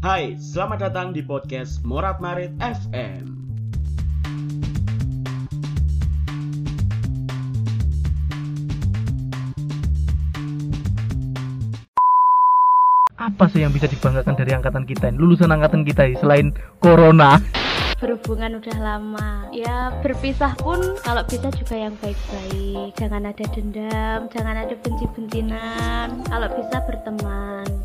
Hai, selamat datang di podcast Morat Marit FM. apa sih yang bisa dibanggakan dari angkatan kita ini? Lulusan angkatan kita ini selain corona. Berhubungan udah lama. Ya berpisah pun kalau bisa juga yang baik-baik. Jangan ada dendam jangan ada benci-bencinan. Kalau bisa berteman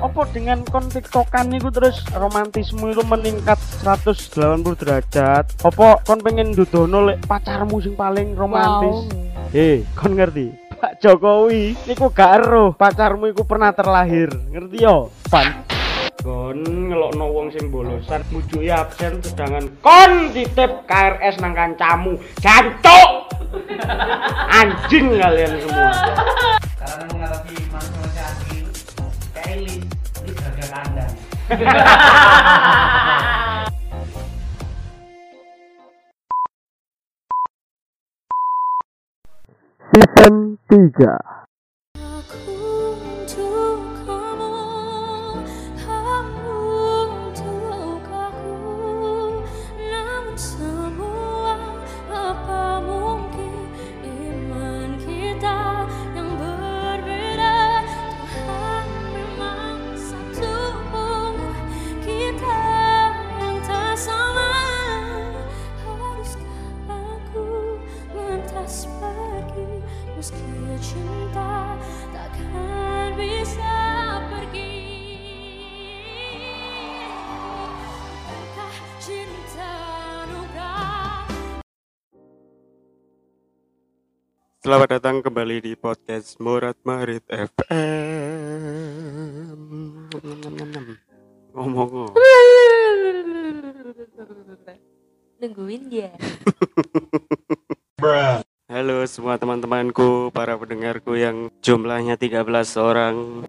Apa dengan kon tiktokan itu terus romantisme itu meningkat 180 derajat? Apa kon pengen dudono lek pacarmu sing paling romantis? Hei, kon ngerti? Pak Jokowi niku gak eruh. Pacarmu iku pernah terlahir. Ngerti yo? Pan. Kon ngelokno wong sing bolosan mujuki absen sedangkan kon titip KRS nang kancamu. Jancuk! Anjing kalian semua. Karena menghadapi manusia asli Kylie jaga kandang season 3 Selamat datang kembali di podcast Murat Marit FM. Ngomong nungguin ya Halo semua teman-temanku, para pendengarku yang jumlahnya 13 orang.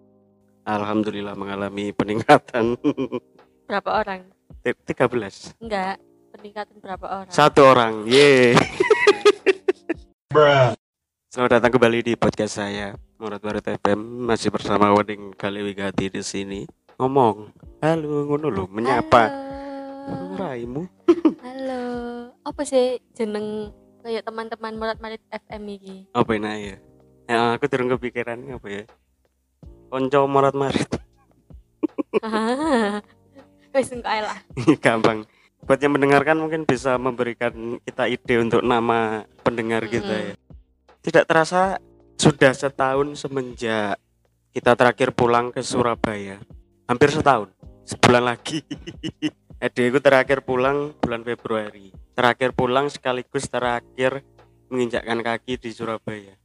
Alhamdulillah mengalami peningkatan berapa orang 13. enggak peningkatan berapa orang Satu orang. Ye. Selamat datang kembali di podcast saya, Murat Marit FM. Masih bersama Wedding Kaliwigati di sini. Ngomong, halo ngono lho, menyapa. halo Raimu. halo apa sih jeneng kayak teman-teman Murat Marit FM ini apa ini ya? Ya, aku turun kepikiran apa ya? Konco Morat Marit wes enggak lah gampang. Buat yang mendengarkan mungkin bisa memberikan kita ide untuk nama pendengar kita ya. Tidak terasa sudah setahun semenjak kita terakhir pulang ke Surabaya. Hampir setahun. Sebulan lagi. Adekku terakhir pulang bulan Februari. Terakhir pulang sekaligus terakhir menginjakkan kaki di Surabaya.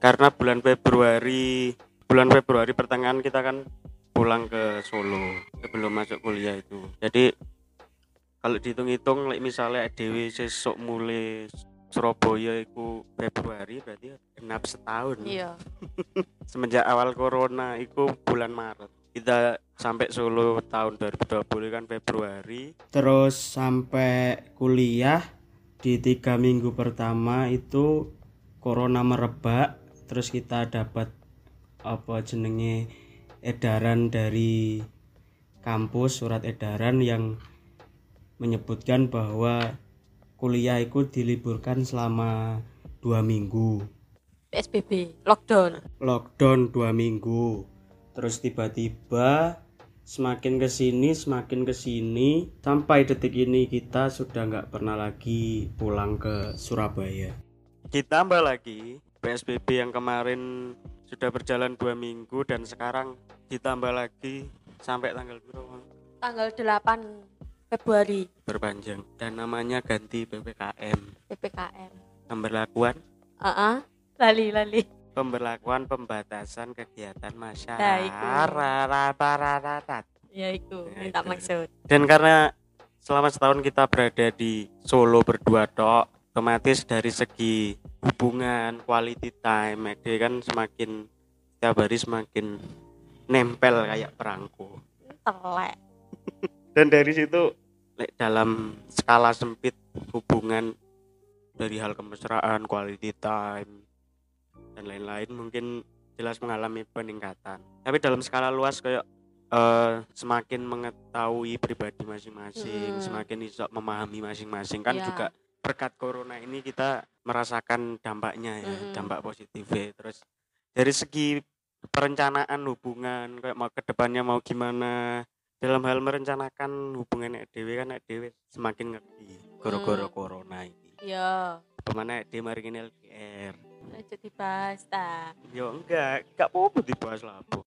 Karena bulan Februari bulan Februari pertengahan kita kan pulang ke Solo sebelum masuk kuliah itu. Jadi kalau dihitung-hitung misalnya Dewi sesok mulai Surabaya itu Februari berarti genap setahun. iya Semenjak awal corona itu bulan Maret. Kita sampai Solo tahun 2020 kan Februari. Terus sampai kuliah di tiga minggu pertama itu corona merebak. Terus kita dapat apa jenenge edaran dari kampus surat edaran yang menyebutkan bahwa kuliah itu diliburkan selama dua minggu. PSBB lockdown. Lockdown dua minggu. Terus tiba-tiba semakin ke sini semakin ke sini sampai detik ini kita sudah nggak pernah lagi pulang ke Surabaya. Ditambah lagi PSBB yang kemarin sudah berjalan dua minggu dan sekarang ditambah lagi sampai tanggal berapa? Tanggal 8 Februari. Berpanjang. Dan namanya ganti PPKM PPKM pemberlakuan? Ah lali lali. Pemberlakuan pembatasan kegiatan masyarakat. Ya itu Ya, minta itu. maksud. Dan karena selama setahun kita berada di Solo berdua tok otomatis dari segi hubungan quality time Ede kan semakin setiap hari semakin nempel kayak perangko. Telek. Dan dari situ dalam skala sempit hubungan dari hal kemesraan quality time dan lain-lain mungkin jelas mengalami peningkatan tapi dalam skala luas kayak eh, semakin mengetahui pribadi masing-masing, Mm-mm. semakin iso memahami masing-masing kan Iya. juga berkat corona ini kita merasakan dampaknya ya, Mm-mm. dampak positifnya. Terus dari segi perencanaan hubungan kayak mau ke depannya mau gimana dalam hal merencanakan hubungan nek dhewe kan nek dhewe semakin ngerti gara-gara Mm. corona ini. Iya. Pemana nek dhewe mari ngene LDR. Aja dibahas ta. Yo enggak, enggak apa-apa dibahas lah Bu.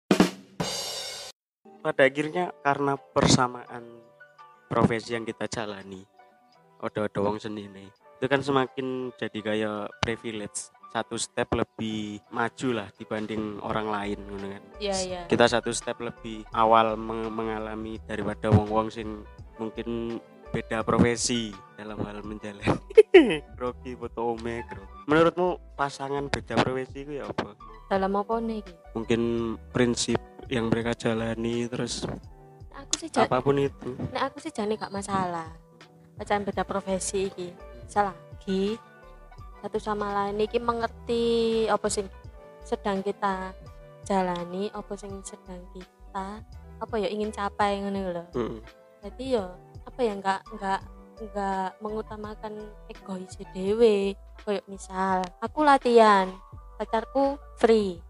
Pada akhirnya karena persamaan profesi yang kita jalani, ada-ada wong senine, itu kan semakin jadi kayak privilege satu step lebih maju lah dibanding orang lain kan. Iya, iya. Kita satu step lebih awal meng- mengalami daripada wong-wong sing mungkin beda profesi dalam hal menjalani. Grogi foto ome grogi. Menurutmu pasangan beda profesi itu ya apa? Dalam apa nih? mungkin prinsip yang mereka jalani terus Aku sih ja- apa pun itu nek aku sih jane gak masalah. Pacaran beda profesi iki. Selagi satu sama lain iki mengerti apa sing sedang kita jalani, apa sing sedang kita apa ya ingin capai ngono lho. Mm. Jadi ya apa ya enggak enggak enggak mengutamakan egois dewe kayak misal aku latihan pacarku free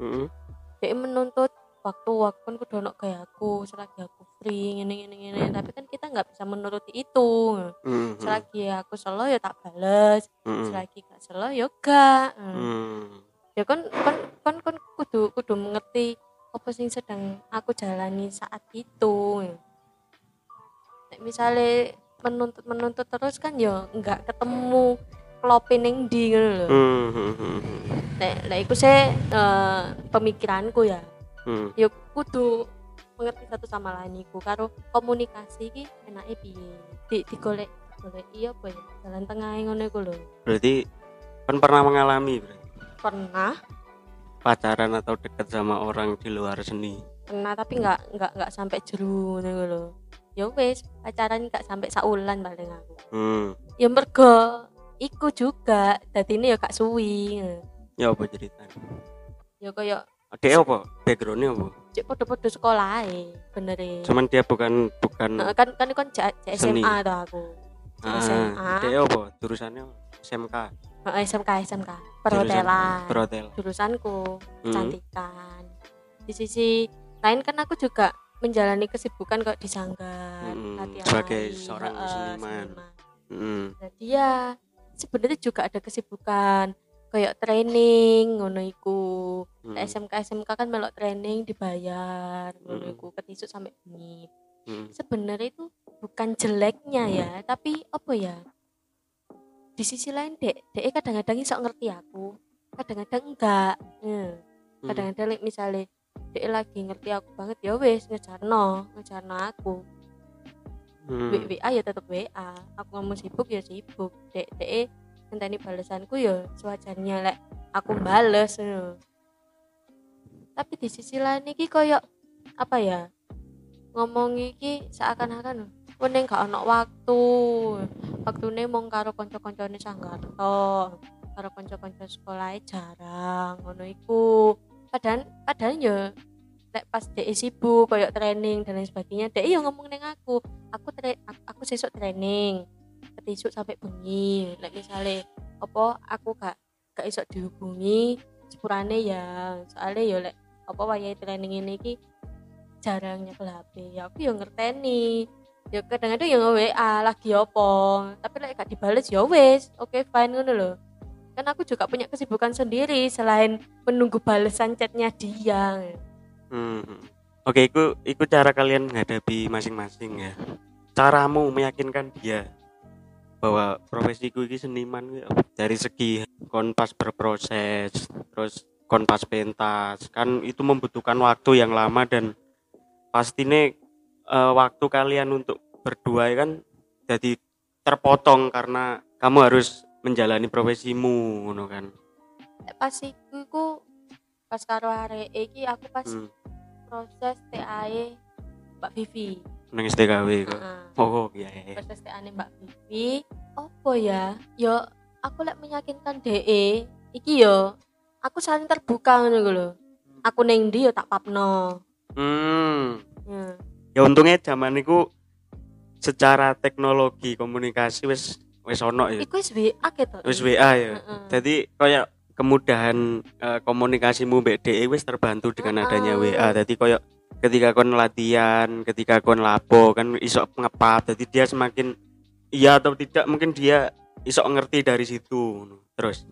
Mm. dia menuntut waktu waktu kan kudu ono kayak aku selagi aku free ngene ngene ngene tapi kan kita nggak bisa menuruti itu Mm. selagi aku selo ya tak bales Mm. selagi gak selo ya gak Mm. ya kan kan kan kan kudu kudu mengerti apa sing sedang aku jalani saat itu misalnya menuntut menuntut terus kan ya nggak ketemu klope ning ndi ngono lho Mm. nek nek iku saya eh, pemikiranku ya Mm. ya kudu mengerti satu sama lain iku. Karo komunikasi iki enake piye? Di digolek golek iya apa ya? Jalan tengah ngono iku lho. Berarti kan pernah mengalami berarti, pernah. Pacaran atau dekat sama orang di luar seni? Pernah tapi nggak nggak nggak sampai jeru ngono lho. Ya wis pacaran nggak sampai saulan paling aku. Mm. ya mergo iku juga dadi ini ya gak suwi ya apa ceritanya? Ya koyo dia apa? Backgroundnya apa cek podo-podo sekolah bener e. Cuman dia bukan bukan Nah, kan kan kan cek. SMA tuh aku. Cek SMA ah, dia apa? Jurusannya SMK Heeh, SMK SMK perhotelan. perhotel. Jurusanku Mm. kecantikan. Di sisi lain kan aku juga menjalani kesibukan kok di sanggar Mm, latihan sebagai seorang heeh, seniman. Mm. jadi ya sebenarnya juga ada kesibukan kayak training ngono iku Mm. Nek SMK SMK kan melok training dibayar ngono Mm. iku ketisuk sampai bengi Mm. sebenarnya itu bukan jeleknya ya tapi apa ya di sisi lain dek dek kadang-kadang iso ngerti aku kadang-kadang enggak Hmm. kadang-kadang like, misalnya dek lagi ngerti aku banget ya wes ngejarno ngejarno aku Mm. W- WA ya tetep WA aku ngomong sibuk ya sibuk dek dek ngenteni balesanku ya sewajarnya lek aku bales ngono. tapi di sisi lain iki koyo apa ya ngomong iki seakan-akan wening gak ono waktu. Waktune mung karo kanca-kancane sanggar tok karo kanca-kanca sekolah jarang ngono iku. Padahal padahal ya lek pas dek sibuk koyo training dan lain sebagainya dek yo ngomong neng aku. Aku tra aku, aku training ketisuk sampai bengi. Lek misale apa aku gak gak iso dihubungi sepurane ya. Soalnya ya lek apa wayahe training ini ki jarang nyekel HP ya aku yo ngerteni. Ya kadang-kadang ya nge-WA lagi apa. Tapi lek gak dibales ya wes oke fine ngono lho. Kan aku juga punya kesibukan sendiri selain menunggu balesan chatnya dia. Hmm. Oke, itu itu cara kalian menghadapi masing-masing ya. Caramu meyakinkan dia bahwa profesiku ini seniman apa? dari segi kon pas berproses, terus kon pas pentas, kan itu membutuhkan waktu yang lama dan pastinya eh, waktu kalian untuk berdua ya kan jadi terpotong karena kamu harus menjalani profesimu ngono kan. Lek pas iku iku pas karo arek iki aku pas Hmm. proses TAE Mbak Vivi Nang STKW kok. Heeh. Oh, iya proses TAE Mbak Vivi apa ya yo aku lek meyakinkan DE iki yo aku saling terbuka ngono lho aku ning ndi yo tak papno Hmm. Ya. ya untungnya zaman itu secara teknologi komunikasi wis wis ono ya Iku wis WA gitu. wis WA ya jadi kayak kemudahan eh, komunikasimu mbek DE wis terbantu dengan adanya Heeh. WA jadi kayak ketika kon latihan ketika kon lapo kan iso ngepap jadi dia semakin iya atau tidak mungkin dia iso ngerti dari situ terus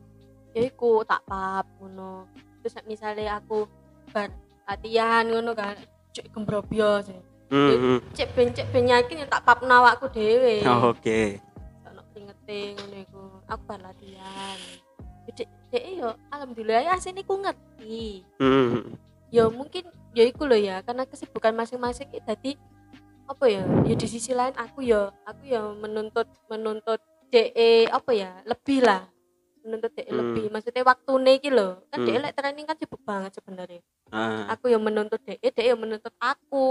Ya iku tak pap ngono. Terus misale aku bar latihan ngono kan cek gembrobyo sih. Hmm, hmm. Cek ben cek ben yakin ya tak pap awakku dhewe. Oh, oke ono kringete ngono iku. Aku bar latihan. Dek dek yo alhamdulillah ya asine ku ngerti. Hmm, Ya mungkin ya iku lho ya karena kesibukan masing-masing itu tadi apa ya ya di sisi lain aku ya aku ya menuntut menuntut DE apa ya lebih lah menuntut DE Hmm. lebih maksudnya waktu iki lho kan Hmm. DE lek training kan sibuk banget sebenarnya ah. aku yang menuntut DE DE yang menuntut aku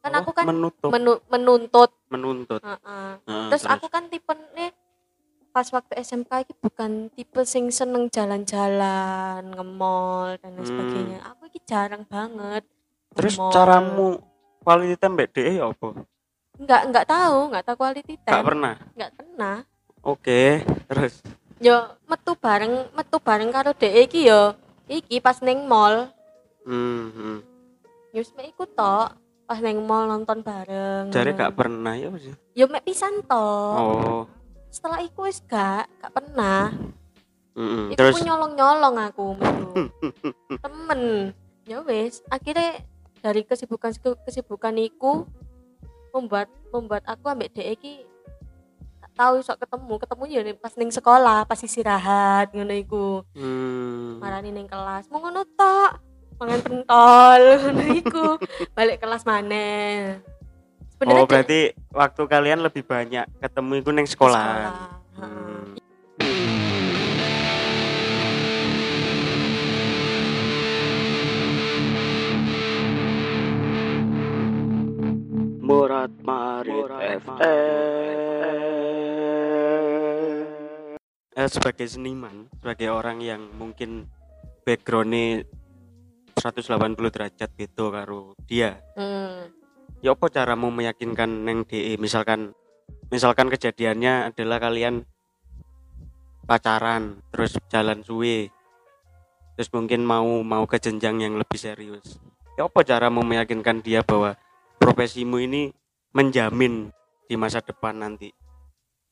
kan Oh, aku kan menutup menu- menuntut menuntut Heeh. Ah, terus aku kan tipe nih pas waktu SMK ini bukan tipe sing seneng jalan-jalan nge-mall dan lain Hmm. sebagainya. Aku ini jarang banget terus nge-mall. caramu quality time mbek DE ya apa? Nggak nggak tahu nggak tahu quality time. pernah? Nggak pernah. Oke terus? Yo metu bareng metu bareng karo DE iki yo. Iki pas neng mall. Hmm, hmm. yo mek ikut tok pas neng mall nonton bareng. Jare gak pernah ya yo mek pisan tok. Oh setelah iku wis gak gak pernah mm, Iku terus ku nyolong-nyolong aku. Temen. Ya wis, akhirnya dari kesibukan kesibukan iku membuat membuat aku ambek dhek iki gak tahu iso ketemu, ketemu ya pas ning sekolah, pas istirahat ngono iku. hmm, Marani ning kelas, mau ngono tok. Mangan pentol ngono iku. Balik kelas maneh. oh berarti waktu kalian lebih banyak ketemu itu neng sekolah, Heeh. Hmm. Murat Marit Eh, sebagai seniman, sebagai orang yang mungkin backgroundnya 180 derajat gitu karo dia. Hmm. Ya apa caramu meyakinkan neng DE misalkan misalkan kejadiannya adalah kalian pacaran terus jalan suwe terus mungkin mau mau ke jenjang yang lebih serius. Ya apa caramu meyakinkan dia bahwa profesimu ini menjamin di masa depan nanti?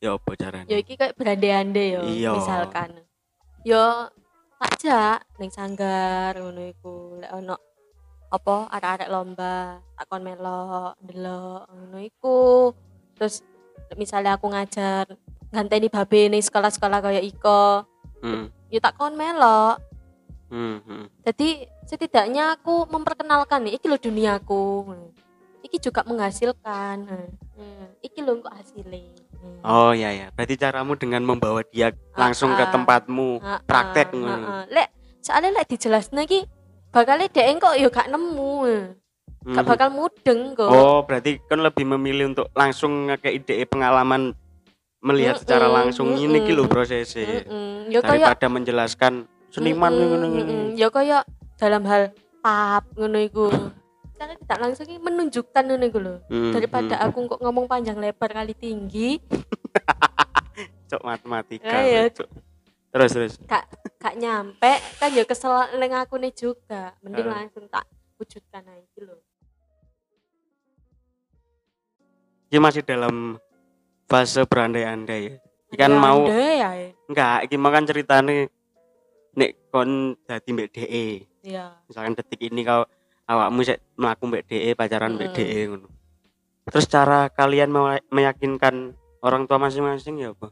Ya apa caranya? Ya iki kayak berande-ande yo Iya. misalkan. Yo takjak ning sanggar ngono iku. Lek ono apa arek-arek lomba takon melok delok ngono iku terus misalnya aku ngajar nganteni babe ning sekolah-sekolah kayak iko hmm, yo takon melok hmm, hmm. jadi setidaknya aku memperkenalkan nih iki lo duniaku iki juga menghasilkan hmm. iki lo kok hasilnya Hmm. oh ya ya berarti caramu dengan membawa dia langsung ke Ah, ah. tempatmu Ha-ha, praktek ha-ha. ngono Lek soalnya lek dijelasno iki bakal dhek kok ya gak nemu. Gak Hmm. bakal mudeng kok. Oh, berarti kan lebih memilih untuk langsung ngekei ide pengalaman melihat secara Mm-mm, langsung ini ki lho mm-mm. prosesnya. Heeh. Ya kaya Daripada menjelaskan seniman Mm-mm, ngono ngene. mm-mm. Ya kaya dalam hal pap ngono iku. Cara tidak langsung menunjukkan ngono iku lho. Hmm, Daripada aku kok ngomong panjang lebar kali tinggi, cok matematika. Iya. Cok. Terus terus. gak gak nyampe kan ya kesel ning aku nih juga. Mending Ah. langsung tak wujudkan aja iki lho. Ini masih dalam fase berandai-andai ya. Iki kan Ya, mau ndek ya. enggak, iki mau kan ceritane nek kon dadi mbek DE. Iya. Misalkan detik ini kau awakmu sik mlaku mbek DE, pacaran mbek Mm. DE ngono. Terus cara kalian me- meyakinkan orang tua masing-masing ya apa?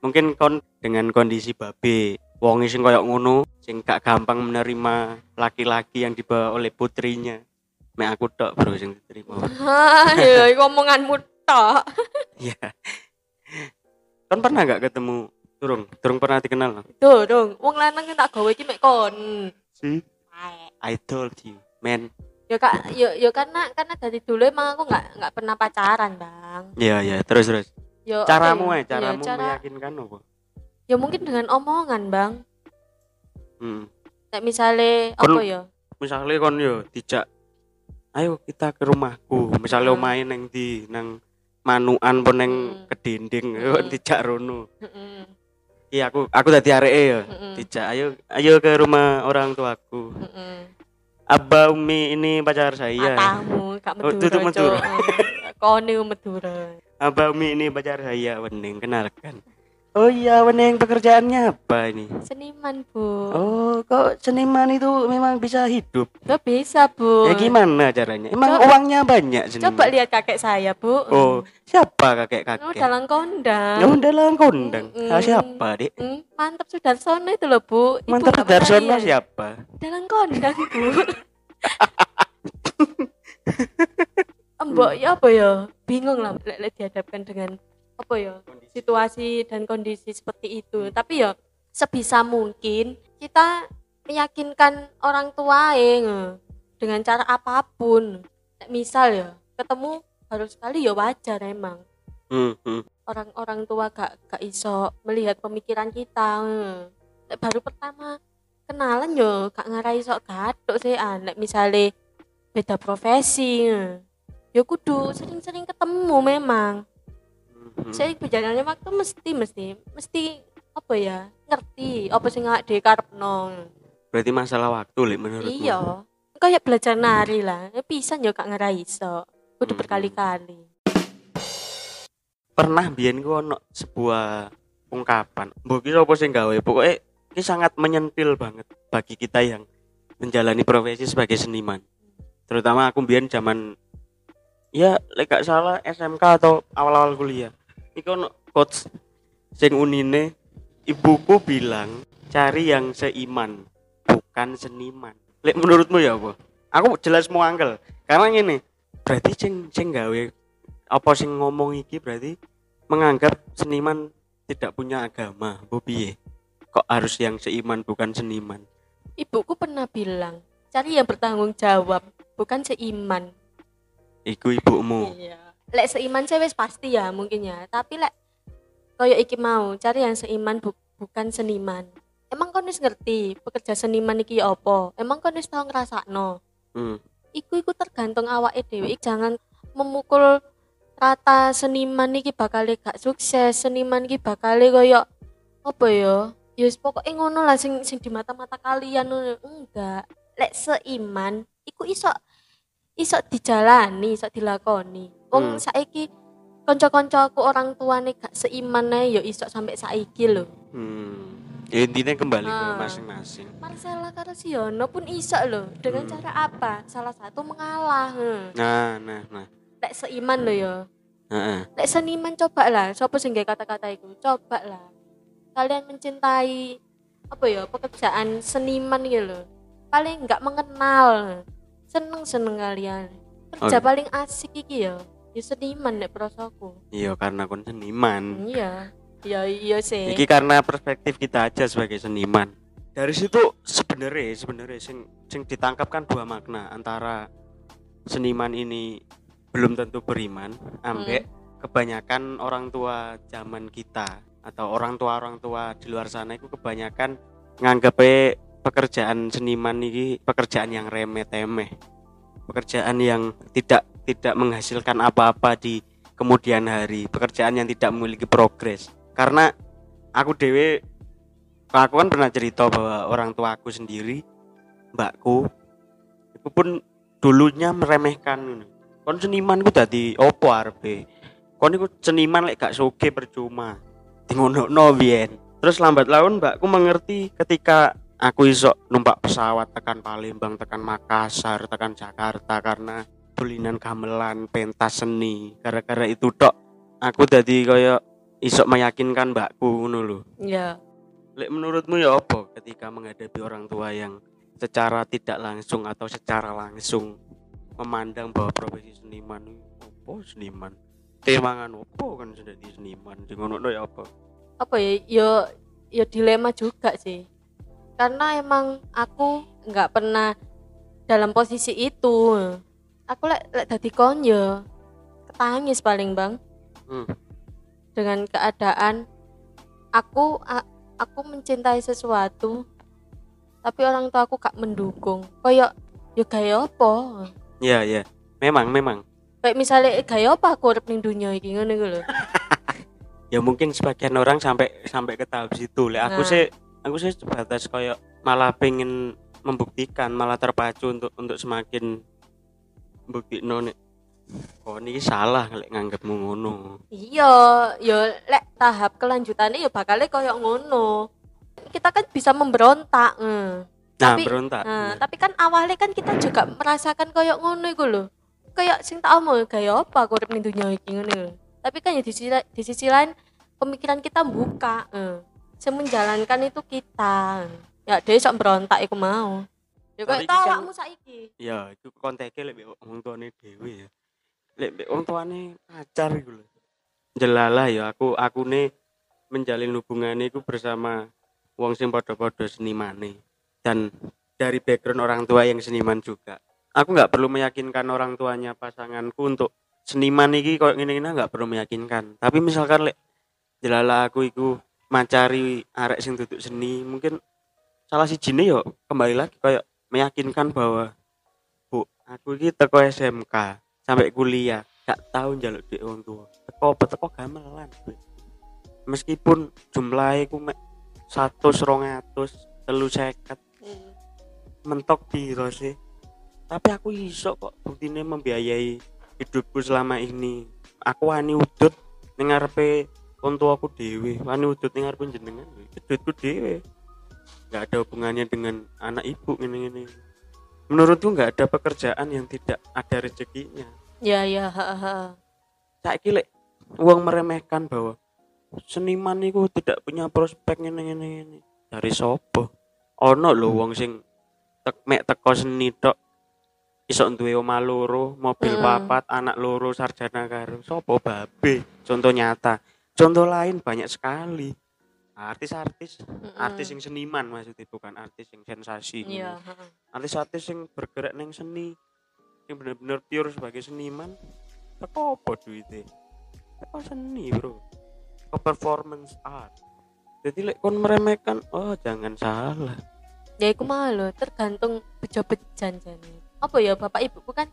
Mungkin kon dengan kondisi babe, wong sing koyo ngono, sing gak gampang menerima laki-laki yang dibawa oleh putrinya. Mek aku tok bro sing diterima. Hah, ya iku omonganmu tok. Iya. Kon pernah gak ketemu Turung? Turung pernah dikenal? Tuh, dong. Wong lanang yang tak gawe iki mek kon. See? I told you, man. Ya kak, ya, ya karena karena dari dulu emang aku nggak nggak pernah pacaran, Bang. Iya, iya, terus terus. Apa Caramu ya? ya, caramu ya, cara, meyakinkan apa? Ya mungkin dengan omongan, Bang. Hmm. Kayak misalnya apa ya? Misalnya kon yo dijak ayo kita ke rumahku misalnya Hmm. main neng di nang manuan pun neng Hmm. kedinding ayo Hmm. dijak rono Heeh. iya aku aku tadi areke ya Heeh. dijak ayo ayo ke rumah orang tuaku Heeh. abah umi ini pacar saya Matamu gak Oh, tutup. Cuk. Kone Madura. abah umi ini pacar saya wening kenalkan oh iya wening pekerjaannya apa ini Seniman, Bu. oh kok seniman itu memang bisa hidup Lo bisa, Bu. ya gimana caranya emang Coba- uangnya banyak seniman Coba lihat kakek saya, Bu. oh siapa kakek Oh, dalam kondang. Ya udah lah kondang. Mm-mm. Ah, siapa, Dik? Hmm, mantap Sudarsono itu loh, Bu. Ibu Mantap percaya. siapa? Dalam kondang, Bu. Mbok ya apa ya? Bingung lah lek dihadapkan dengan apa ya? Situasi dan kondisi seperti itu. Tapi ya sebisa mungkin kita meyakinkan orang tua nge, dengan cara apa pun. Misal ya, ketemu baru sekali ya wajar emang. Hmm, hmm. orang-orang tua gak gak iso melihat pemikiran kita eh. Nek baru pertama kenalan yo gak ngarai sok gathuk sih ah nek misale beda profesi eh. yo kudu sering-sering ketemu memang hmm. saya berjalannya waktu mesti mesti mesti apa ya ngerti apa sing awake dhewe karepno Berarti masalah waktu, Lek, menurutmu? iya kayak belajar nari lah ya pisan yo gak ngarai iso kudu Hmm. berkali-kali Pernah ku ono sebuah ungkapan. Mbok ki sapa sing gawe? Pokoke ini sangat menyentil banget bagi kita yang menjalani profesi sebagai seniman. Terutama aku biyen zaman ya lek gak salah SMK atau awal-awal kuliah. Iku ono coach sing unine ibuku bilang cari yang seiman bukan seniman. Lek menurutmu ya apa? Aku jelas mau angkel. Karena gini, berarti sing sing gawe apa sing ngomong iki berarti menganggap seniman tidak punya agama. Bu piye? Kok harus yang seiman bukan seniman? ibuku pernah bilang cari yang bertanggung jawab bukan seiman Iku ibumu. iya lek seiman wis pasti ya mungkin ya. Tapi lek koyo iki mau cari yang seiman bu- bukan seniman. Emang kau ngerti pekerja seniman iki apa? Emang kau wis tau ngrasakno? Hmm. iku iku tergantung awake dhewe. Jangan memukul rata seniman iki bakal gak sukses. Seniman iki bakal koyo apa ya? Ya wis pokoke ngono lah sing sing di mata-mata kalian ngono. enggak. Lek seiman iku iso iso dijalani iso dilakoni wong Hmm. saiki kanca-kancaku orang tuane gak seiman ae ya iso sampai saiki lho Hmm. Ya intinya kembali ke Ah. masing-masing. Marcella Karasiono pun iso loh dengan Hmm. cara apa salah satu mengalah hmm. Nah, nah, nah. lek seiman lo ya Heeh. lek seniman coba lah siapa sih nggak kata-kata itu coba lah kalian mencintai apa ya pekerjaan seniman gitu loh paling nggak mengenal seneng seneng kalian kerja Oh. paling asik iki ya ya seniman nek prosoku Iya karena kon seniman. iya. Iya iya sih. Iki karena perspektif kita aja sebagai seniman. Dari situ sebenarnya sebenarnya sing sing ditangkap kan dua makna antara seniman ini belum tentu beriman, ambek kebanyakan orang tua zaman kita atau orang tua orang tua di luar sana itu kebanyakan nganggep pekerjaan seniman ini pekerjaan yang remeh temeh pekerjaan yang tidak tidak menghasilkan apa-apa di kemudian hari pekerjaan yang tidak memiliki progres. Karena aku dewe aku kan pernah cerita bahwa orang tua aku sendiri mbakku itu pun dulunya meremehkan kon seniman ku dadi opo arepe? Kon iku seniman lek gak soge percuma. Ngono biyen. Terus lambat laun mbakku mengerti ketika aku iso numpak pesawat tekan Palembang tekan Makassar tekan Jakarta karena tulinan gamelan pentas seni gara-gara itu tok aku dadi kaya iso meyakinkan mbakku ngono lho iya Lek menurutmu ya apa ketika menghadapi orang tua yang secara tidak langsung atau secara langsung memandang bahwa profesi seniman apa seniman? Temangan apa kan sudah di seniman? Sing ngono ya apa? apa ya yo yo dilema juga sih karena emang aku nggak pernah dalam posisi itu aku lek lek dadi kon yo ketangis paling bang Hmm. dengan keadaan aku a- aku mencintai sesuatu tapi orang tua aku gak mendukung koyo yo kayak apa Iya, iya. Memang, memang. kayak misalnya eh, gaya apa aku urip ning dunia iki ngono iku lho Ya mungkin sebagian orang sampai sampai ke tahap situ. Lek aku Nah. sih aku sih sebatas kayak malah pengen membuktikan, malah terpacu untuk untuk semakin bukti nek oh ini salah lek nganggepmu ngono. iya ya lek tahap kelanjutannya ya bakalnya koyo ngono kita kan bisa memberontak eh. Nah, Tapi- berontak. Nah, tapi kan awalnya kan kita juga merasakan koyo ngono iku lho. Kayak sing tak omong gaya apa aku urip ning dunia iki ngono. Tapi kan ya di sisi, di sisi lain pemikiran kita buka. Eh. Sing menjalankan itu kita. Ya dia sok berontak iku mau. Ya iki tau awakmu saiki. Ya, itu konteke lek wong tuane dhewe ya. Lek wong tuane pacar iku lho. Jelalah ya aku akune menjalin hubungan iku bersama wong sing padha-padha senimane dan dari background orang tua yang seniman juga. Aku nggak perlu meyakinkan orang tuanya pasanganku untuk seniman iki koyo ngene-ngene nggak perlu meyakinkan. Tapi misalkan lek jelalah aku iku macari arek sing duduk seni, mungkin salah si yo kembali lagi kayak meyakinkan bahwa Bu, aku iki teko SMK sampai kuliah, gak tahu njaluk duit wong tua. Teko teko gamelan. Bu. Meskipun jumlahnya ku mek 100 200 telu seket mentok piro sih. Tapi aku iso kok buktine membiayai hidupku selama ini. Aku wani udut ning ngarepe wong tuaku dhewe, wani udut ning ngarepe jenengan. Itu duitku dhewe. Gak ada hubungannya dengan anak ibu ngene-ngene. Menurutku nggak ada pekerjaan yang tidak ada rezekinya. Ya ya, ha, ha. saya kira uang meremehkan bahwa seniman itu tidak punya prospek ini ini ini dari sopo ono lho wong sing tek mek teko seni tok iso duwe omah loro mobil Hmm. papat anak loro sarjana karo. Sopo babe? Contoh nyata. Contoh lain banyak sekali artis-artis. Mm-mm. artis yang seniman maksudnya bukan artis yang sensasi. Iya, ha, ha. artis-artis yang bergerak neng seni yang bener-bener pure sebagai seniman teko apa duitnya? Teko seni bro. Teko performance art. Jadi lek kon meremehkan oh jangan salah. Ya iku mah lho tergantung bejo-bejan jane. Apa ya bapak ibuku kan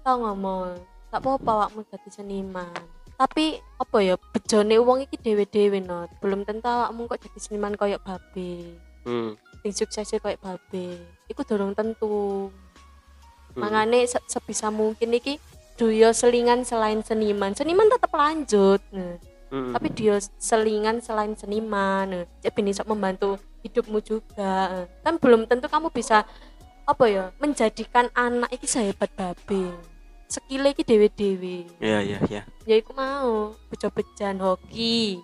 tau ngomong gak apa-apa awakmu dadi seniman tapi apa ya bejone wong iki dhewe-dhewe no belum tentu awakmu kok jadi seniman koyo babe hmm. sing suksesnya koyo babe iku dorong tentu hmm. makanya se- sebisa mungkin iki duyo selingan selain seniman seniman tetap lanjut nah. Hmm. tapi dia selingan selain seniman jadi bisa membantu hidupmu juga kan belum tentu kamu bisa apa ya menjadikan anak iki sehebat babe sekile iki dewe-dewe ya ya ya ya iku mau bejo-bejan hoki.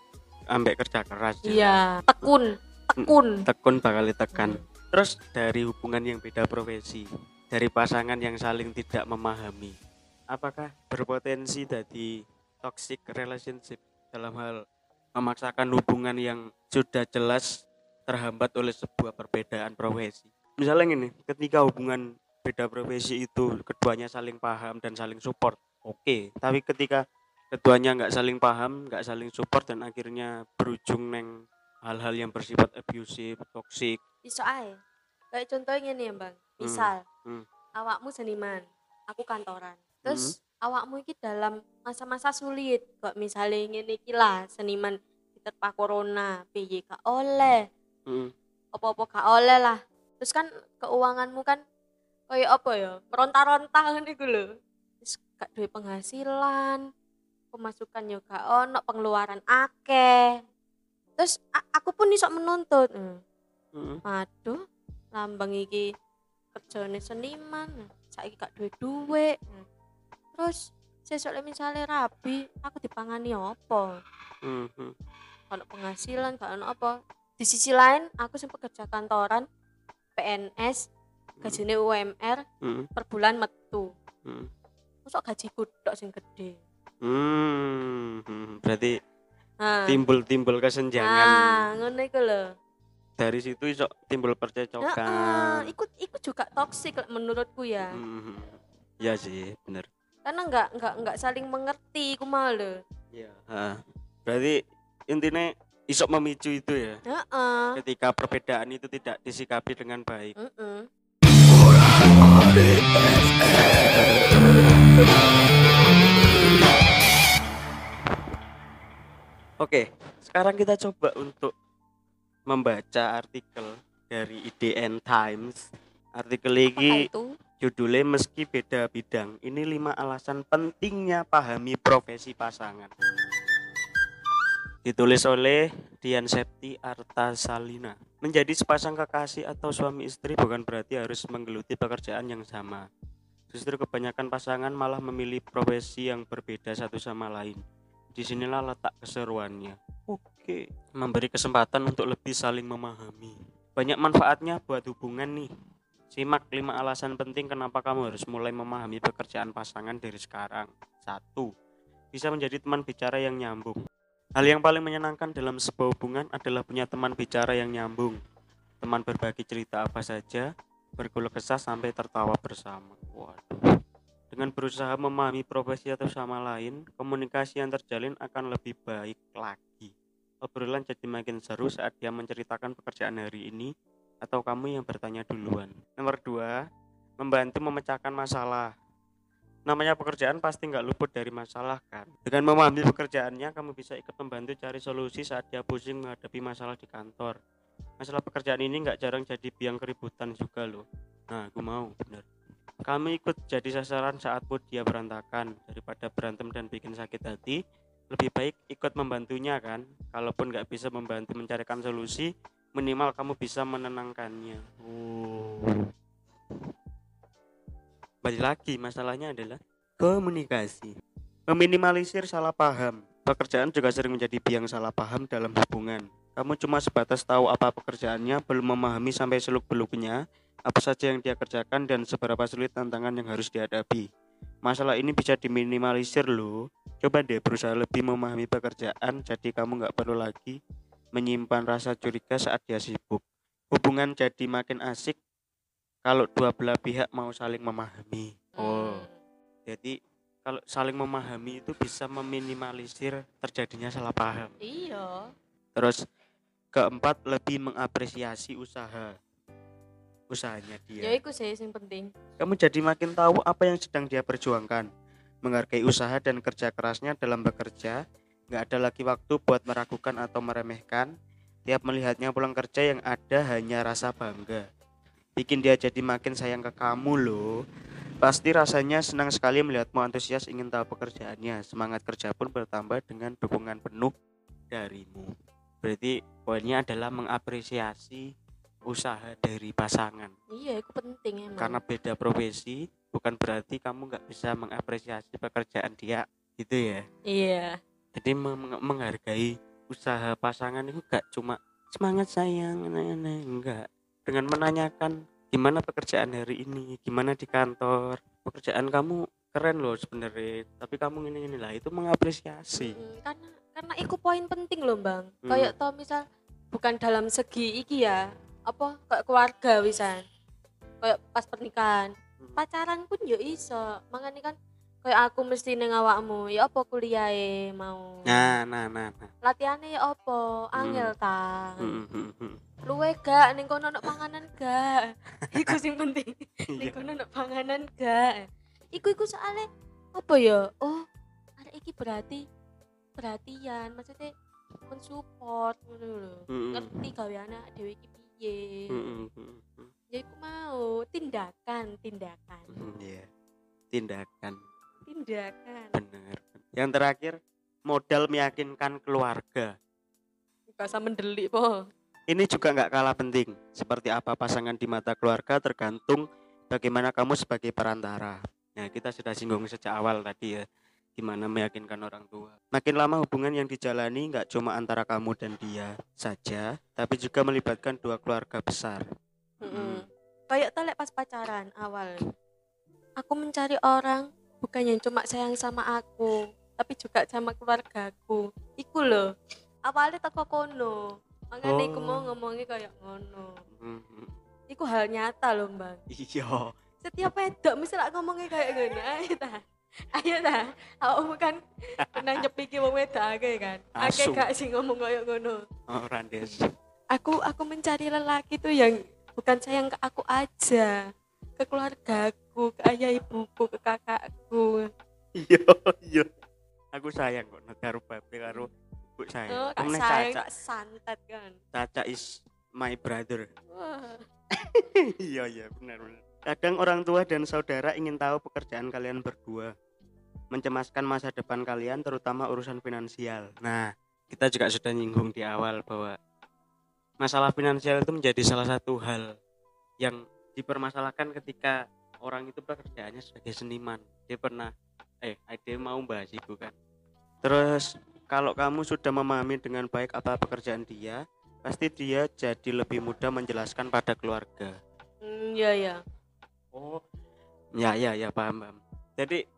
Ambek kerja keras ya. iya tekun tekun. Tekun bakal tekan terus dari hubungan yang beda profesi dari pasangan yang saling tidak memahami apakah berpotensi dari toxic relationship dalam hal memaksakan hubungan yang sudah jelas terhambat oleh sebuah perbedaan profesi? Misalnya gini ketika hubungan beda profesi itu keduanya saling paham dan saling support oke tapi ketika keduanya nggak saling paham nggak saling support dan akhirnya berujung neng hal-hal yang bersifat abusive, toxic. iso ae kayak contohnya nih ya bang misal hmm. awakmu seniman aku kantoran terus awakmu iki dalam masa-masa sulit kok misalnya ngene iki lah seniman diterpa corona piye gak oleh Hmm. apa-apa gak oleh lah terus kan keuanganmu kan kayak apa ya meronta-ronta ngono iku lho terus gak duwe penghasilan pemasukan yo gak ono pengeluaran akeh terus aku pun iso menuntut Hmm. Hmm. aduh lambang iki kerjane seniman saiki gak duwe duit Hmm. terus sesuk misale rabi aku dipangani apa Hmm. hmm. kalau penghasilan gak ono apa di sisi lain aku sing pekerja kantoran PNS gajinya UMR Hmm. per bulan metu Hmm. masuk gajiku tok sing gede Hmm. Berarti nah timbul-timbul kesenjangan. ah ngono iku lho Dari situ iso timbul percecokan. ikut ikut juga toksik menurutku ya Hmm. Ya sih, bener. karena nggak nggak nggak saling mengerti ku Iya. Ha. Berarti intinya iso memicu itu ya. Heeh. Ketika perbedaan itu tidak disikapi dengan baik. Heeh. Oke, sekarang kita coba untuk membaca artikel dari IDN Times. Artikel ini judulnya meski beda bidang, ini lima alasan pentingnya pahami profesi pasangan. Ditulis oleh Dian Septi Arta Salina. Menjadi sepasang kekasih atau suami istri bukan berarti harus menggeluti pekerjaan yang sama. Justru kebanyakan pasangan malah memilih profesi yang berbeda satu sama lain. Di sinilah letak keseruannya. Oke, memberi kesempatan untuk lebih saling memahami. Banyak manfaatnya buat hubungan nih. Simak 5 alasan penting kenapa kamu harus mulai memahami pekerjaan pasangan dari sekarang. Satu, bisa menjadi teman bicara yang nyambung. Hal yang paling menyenangkan dalam sebuah hubungan adalah punya teman bicara yang nyambung. Teman berbagi cerita apa saja, berkeluh kesah sampai tertawa bersama. Waduh. Dengan berusaha memahami profesi atau sama lain, komunikasi yang terjalin akan lebih baik lagi. Obrolan jadi makin seru saat dia menceritakan pekerjaan hari ini atau kamu yang bertanya duluan. Nomor dua, membantu memecahkan masalah. Namanya pekerjaan pasti nggak luput dari masalah kan. Dengan memahami pekerjaannya, kamu bisa ikut membantu cari solusi saat dia pusing menghadapi masalah di kantor. Masalah pekerjaan ini nggak jarang jadi biang keributan juga loh. Nah, aku mau bener. Kamu ikut jadi sasaran saat mood dia berantakan daripada berantem dan bikin sakit hati. Lebih baik ikut membantunya kan. Kalaupun nggak bisa membantu mencarikan solusi, minimal kamu bisa menenangkannya. Oh. Balik lagi masalahnya adalah komunikasi. Meminimalisir salah paham. Pekerjaan juga sering menjadi biang salah paham dalam hubungan. Kamu cuma sebatas tahu apa pekerjaannya, belum memahami sampai seluk-beluknya, apa saja yang dia kerjakan dan seberapa sulit tantangan yang harus dihadapi. Masalah ini bisa diminimalisir loh. Coba deh berusaha lebih memahami pekerjaan, jadi kamu nggak perlu lagi menyimpan rasa curiga saat dia sibuk. Hubungan jadi makin asik kalau dua belah pihak mau saling memahami. Oh, jadi kalau saling memahami itu bisa meminimalisir terjadinya salah paham. Iya. Terus keempat lebih mengapresiasi usaha usahanya Ya dia. iku sih yang penting. Kamu jadi makin tahu apa yang sedang dia perjuangkan. Menghargai usaha dan kerja kerasnya dalam bekerja. Nggak ada lagi waktu buat meragukan atau meremehkan. Tiap melihatnya pulang kerja yang ada hanya rasa bangga. Bikin dia jadi makin sayang ke kamu loh. Pasti rasanya senang sekali melihatmu antusias ingin tahu pekerjaannya. Semangat kerja pun bertambah dengan dukungan penuh darimu. Berarti poinnya adalah mengapresiasi usaha dari pasangan. Iya, itu penting emang. Karena beda profesi bukan berarti kamu nggak bisa mengapresiasi pekerjaan dia gitu ya. iya. Jadi meng- menghargai usaha pasangan itu gak cuma semangat sayang enggak dengan menanyakan gimana pekerjaan hari ini gimana di kantor pekerjaan kamu keren loh sebenarnya tapi kamu ini ini lah itu mengapresiasi Mm, karena karena itu poin penting loh, Bang. Hmm. Kayak tau misal bukan dalam segi iki ya, apa kayak keluarga wisan. Kayak pas pernikahan. Hmm. Pacaran pun yo iso. Makanya kan kayak aku mesti neng awakmu, ya apa kuliahe mau. nah nah nah nah Latihannya ya apa? Angel ta. Hmm, hmm, hmm. Luwe gak ning kono ono panganan gak? Iku sing penting. ning Iya. kono ono panganan gak? Iku iku soalnya apa ya? Oh, arek iki berarti perhatian, maksudnya mensupport ngono lho. Hmm, Ngerti gaweane dhewe iki piye. hmm, hmm, hmm, hmm. Ya iku mau tindakan, tindakan. Hmm, iya tindakan Tindakan. benar yang terakhir modal meyakinkan keluarga usah mendelik po. Ini juga nggak kalah penting. Seperti apa pasangan di mata keluarga tergantung bagaimana kamu sebagai perantara. Nah, kita sudah singgung sejak awal tadi ya, gimana meyakinkan orang tua. Makin lama hubungan yang dijalani nggak cuma antara kamu dan dia saja, tapi juga melibatkan dua keluarga besar. Mm-mm. Kayak telek pas pacaran awal. Aku mencari orang bukan yang cuma sayang sama aku, tapi juga sama keluargaku. Iku loh. Awalnya teko kono. Makanya iku Oh. mau ngomongnya kayak ngono. Mhm. Iku hal nyata loh, Bang. Iya. Setiap wedok mesti lah ngomongnya kayak gini. Ayo ta. Ayo ta. Aku kan pernah nyepiki wong wedok akeh kan. Akeh gak sih ngomong kayak ngono. Oh, Randes. aku aku mencari lelaki tuh yang bukan sayang ke aku aja ke keluargaku ke ayah ibuku ke kakakku Iya, iya. Aku sayang kok karo babe karo ibu ibu saya. Oh, kak Kemudian sayang Caca. santet kan. Caca is my brother. Iya iya benar benar. Kadang orang tua dan saudara ingin tahu pekerjaan kalian berdua, mencemaskan masa depan kalian terutama urusan finansial. Nah, kita juga sudah nyinggung di awal bahwa masalah finansial itu menjadi salah satu hal yang dipermasalahkan ketika orang itu pekerjaannya sebagai seniman. Dia pernah eh dia mau bahas itu kan. Terus kalau kamu sudah memahami dengan baik apa pekerjaan dia, pasti dia jadi lebih mudah menjelaskan pada keluarga. Hmm, iya ya. Oh, ya ya ya paham paham. Jadi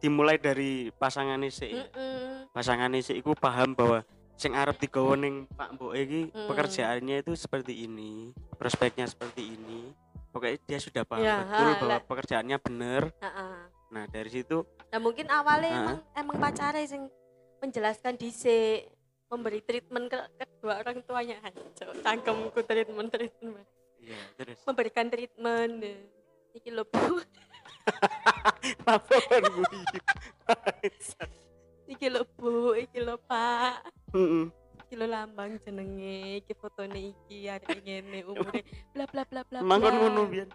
dimulai dari pasangan isi, Mm-mm. pasangan isi iku paham bahwa sing arep digawa ning Pak Mbok iki Mm. pekerjaannya itu seperti ini, prospeknya seperti ini. Pokoknya dia sudah paham Ya, betul ha, bahwa lah. pekerjaannya benar. Ha-ha. Nah dari situ, Nah mungkin awalnya Ha. emang emang pacarnya sing menjelaskan dhisik memberi treatment ke kedua orang tuanya hancur cangkemku treatment treatment ya terus memberikan treatment iki lho bu apa kan gue? iki lho bu iki lho pak Heeh. Iki lho lambang jenenge iki fotone iki arek ngene umure bla bla bla bla Emang bla. kon ngono biyen.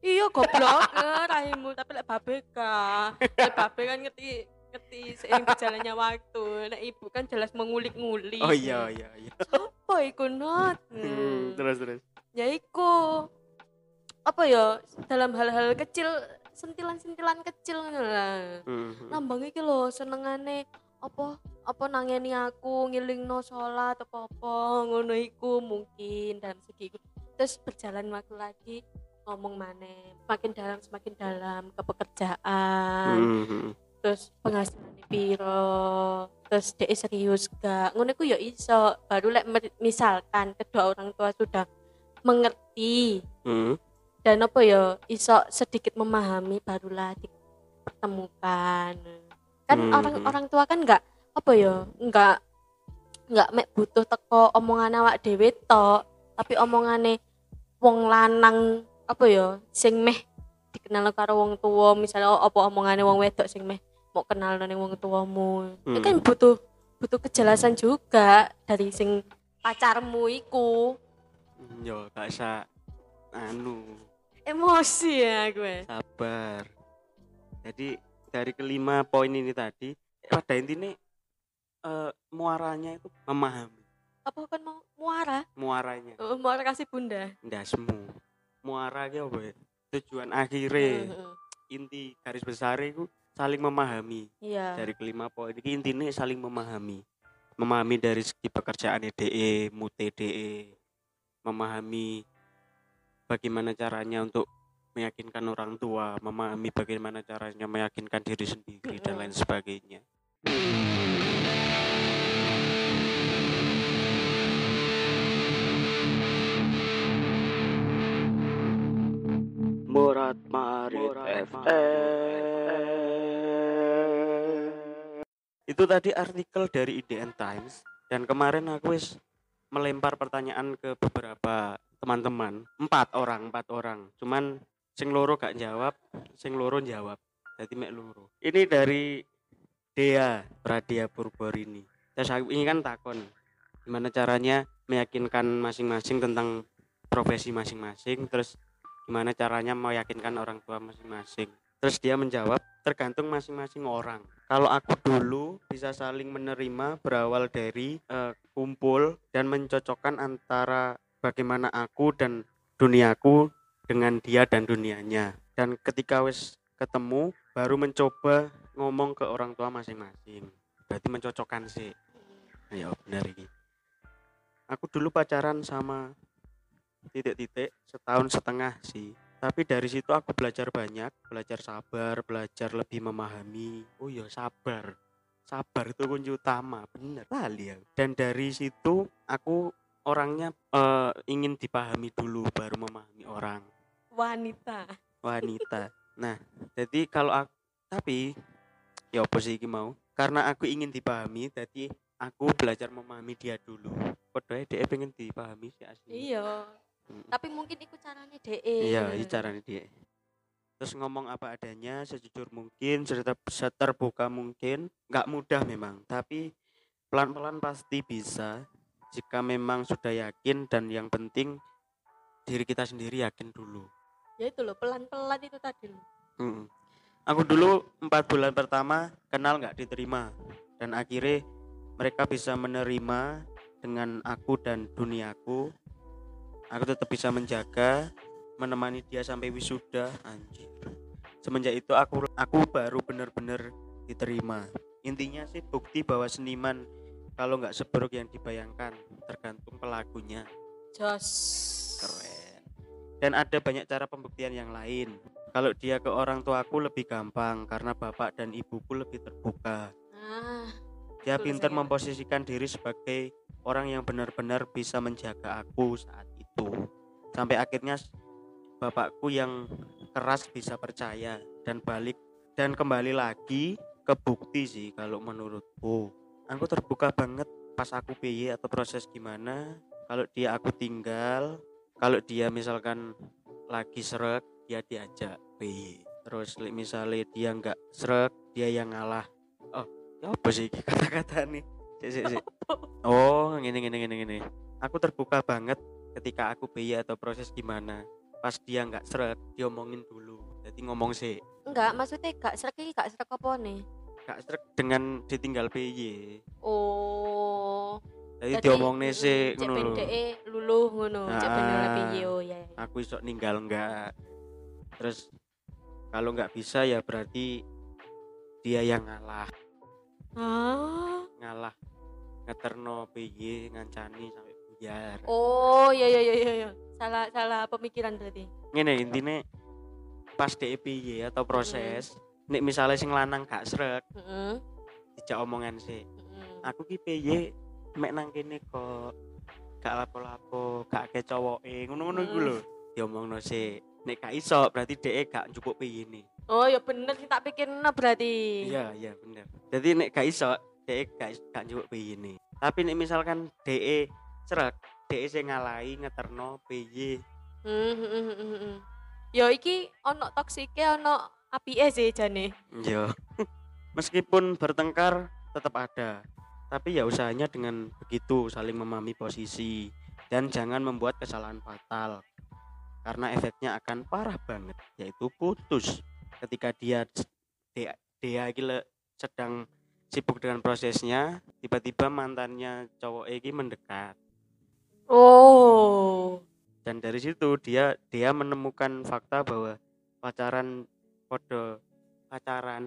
iya goblok eh, raimu tapi lek babe ka lek babe kan ngerti ngerti seiring berjalannya waktu nek ibu kan jelas mengulik-ngulik Oh iya iya iya. apa iku not Hmm, terus terus. ya iku apa ya dalam hal-hal kecil sentilan-sentilan kecil ngono lah Hmm. lambang iki lho senengane apa apa nangeni aku ngilingno salat apa apa ngono iku mungkin dalam segi iku. terus berjalan waktu lagi ngomong maneh semakin dalam semakin dalam ke pekerjaan Hmm. terus penghasilan piro terus dia serius gak ngono iku ya iso baru lek misalkan kedua orang tua sudah mengerti Hmm. dan apa ya iso sedikit memahami barulah dipertemukan kan Hmm. orang orang tua kan nggak apa ya? Nggak nggak mek butuh teko omongan awak dhewe tok. Tapi omongane wong lanang apa ya sing meh dikenal karo wong tua misalnya apa omongane wong wedok sing meh mau kenal ning wong tuamu itu kan Hmm. butuh butuh kejelasan juga dari sing pacarmu iku. Yo gak usah anu. Emosi ya gue sabar. Jadi dari kelima poin ini tadi pada intinya eh, muaranya itu memahami. Apa kan mau muara? Muaranya. Oh, muara kasih bunda. Ndak semu muara ki apa ya? Tujuan akhirnya. Heeh. inti garis besar itu saling memahami. Iya. Dari kelima poin ini intinya saling memahami. Memahami dari segi pekerjaan DE, mute DE, memahami bagaimana caranya untuk meyakinkan orang tua, memahami bagaimana caranya meyakinkan diri sendiri dan lain sebagainya. Murat Marit Itu tadi artikel dari IDN Times dan kemarin aku wis melempar pertanyaan ke beberapa teman-teman. Empat orang empat orang. Cuman sing loro gak jawab sing loro jawab. Jadi mek loro. Ini dari Dea Pradia Purborini. Terus aku ini kan takon gimana caranya meyakinkan masing-masing tentang profesi masing-masing. Terus gimana caranya meyakinkan orang tua masing-masing? Terus dia menjawab tergantung masing-masing orang. Kalau aku dulu bisa saling menerima berawal dari eh, kumpul dan mencocokkan antara bagaimana aku dan duniaku dengan dia dan dunianya. Dan ketika wis ketemu baru mencoba ngomong ke orang tua masing-masing. Berarti mencocokkan sih. Ya benar ini aku dulu pacaran sama titik-titik setahun setengah sih. Tapi dari situ aku belajar banyak belajar sabar belajar lebih memahami. Oh ya sabar. Sabar itu kunci utama bener lali aku. dan dari situ aku orangnya eh, ingin dipahami dulu baru memahami orang. Wanita. Wanita. Nah jadi kalau aku tapi ya apa sih mau? Karena aku ingin dipahami jadi aku belajar memahami dia dulu. Padahal dia pengen dipahami sih asli iya Tapi mungkin ikut caranya de Iya, ini caranya dia. Terus ngomong apa adanya, sejujur mungkin, serta seterbuka mungkin, nggak mudah memang. Tapi pelan-pelan pasti bisa jika memang sudah yakin dan yang penting diri kita sendiri yakin dulu ya itu loh pelan-pelan itu tadi loh Mm. Aku dulu empat bulan pertama kenal nggak diterima dan akhirnya mereka bisa menerima dengan aku dan duniaku. Aku tetap bisa menjaga, menemani dia sampai wisuda. Anjir. Semenjak itu aku aku baru benar-benar diterima. Intinya sih bukti bahwa seniman kalau nggak seburuk yang dibayangkan tergantung pelakunya. jos Keren. Dan ada banyak cara pembuktian yang lain. Kalau dia ke orang tuaku lebih gampang karena bapak dan ibuku lebih terbuka. ah Dia pintar memposisikan diri sebagai orang yang benar-benar bisa menjaga aku saat itu. Sampai akhirnya bapakku yang keras bisa percaya dan balik dan kembali lagi ke bukti sih kalau menurutku. Aku terbuka banget pas aku PY atau proses gimana. Kalau dia aku tinggal, kalau dia misalkan lagi seret, dia diajak PY. Terus misalnya dia nggak seret, dia yang ngalah. Oh, ya apa sih kata-kata nih? Sik, sik, sik. Oh, ngene ngene ngene ngene. Aku terbuka banget ketika aku PY atau proses gimana. Pas dia nggak seret, diomongin dulu. Jadi ngomong sih, enggak maksudnya gak serak iki gak serak apa nih gak seret dengan ditinggal PY. oh Jadi diomongne sih cek ngono lho. luluh ngono cek Ah. piye oh ya ya. Aku isok ninggal enggak. Terus kalau nggak bisa ya berarti dia yang ngalah, ah ngalah ngeterno PY ngancani sampai buyar. oh ya ya ya ya ya salah salah pemikiran berarti. Ngene intine pas DPY atau proses nek misalnya sing lanang gak srek Heeh. dijak omongan sih heeh. aku ki PY mek nang kene kok gak lapo-lapo gak ke cowoke ngono-ngono iku lho. Diomongno sih nek gak iso berarti dhek gak cukup PY ini oh ya bener sih tak pikirnya berarti. Iya iya bener. Jadi nek gak iso dhek gak gak cukup PY ini tapi nek misalkan dhek srek dhek sing ngalahi ngeterno PY Hmm, hmm, hmm, hmm. ya iki ono toksike ono apike sih jane Iya. Meskipun bertengkar tetap ada. Tapi ya usahanya dengan begitu saling memahami posisi dan jangan membuat kesalahan fatal. Karena efeknya akan parah banget yaitu putus ketika dia dia, dia gila sedang sibuk dengan prosesnya tiba-tiba mantannya cowok ini mendekat oh. Dan dari situ dia dia menemukan fakta bahwa pacaran podo pacaran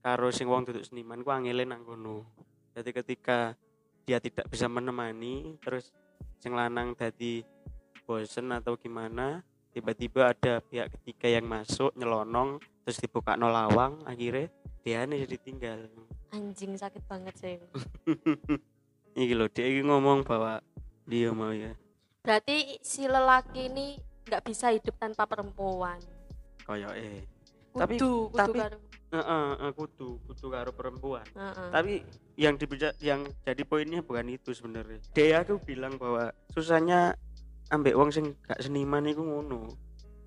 karo sing wong duduk seniman ku angele nang kono. Jadi ketika dia tidak bisa menemani terus sing lanang dadi bosen atau gimana tiba-tiba ada pihak ketiga yang masuk nyelonong terus dibuka no lawang akhirnya dia nih jadi tinggal. Anjing sakit banget sih. Ini loh dia ngomong bahwa dia mau ya berarti si lelaki ini nggak bisa hidup tanpa perempuan. Koyo eh. Tapi- kudu kudu tapi- karo Heeh, eh, kudu kudu karo perempuan. Heeh. tapi yang dibija yang jadi poinnya bukan itu sebenarnya. Dia tuh bilang bahwa susahnya ambek wong sing gak seniman itu ngono.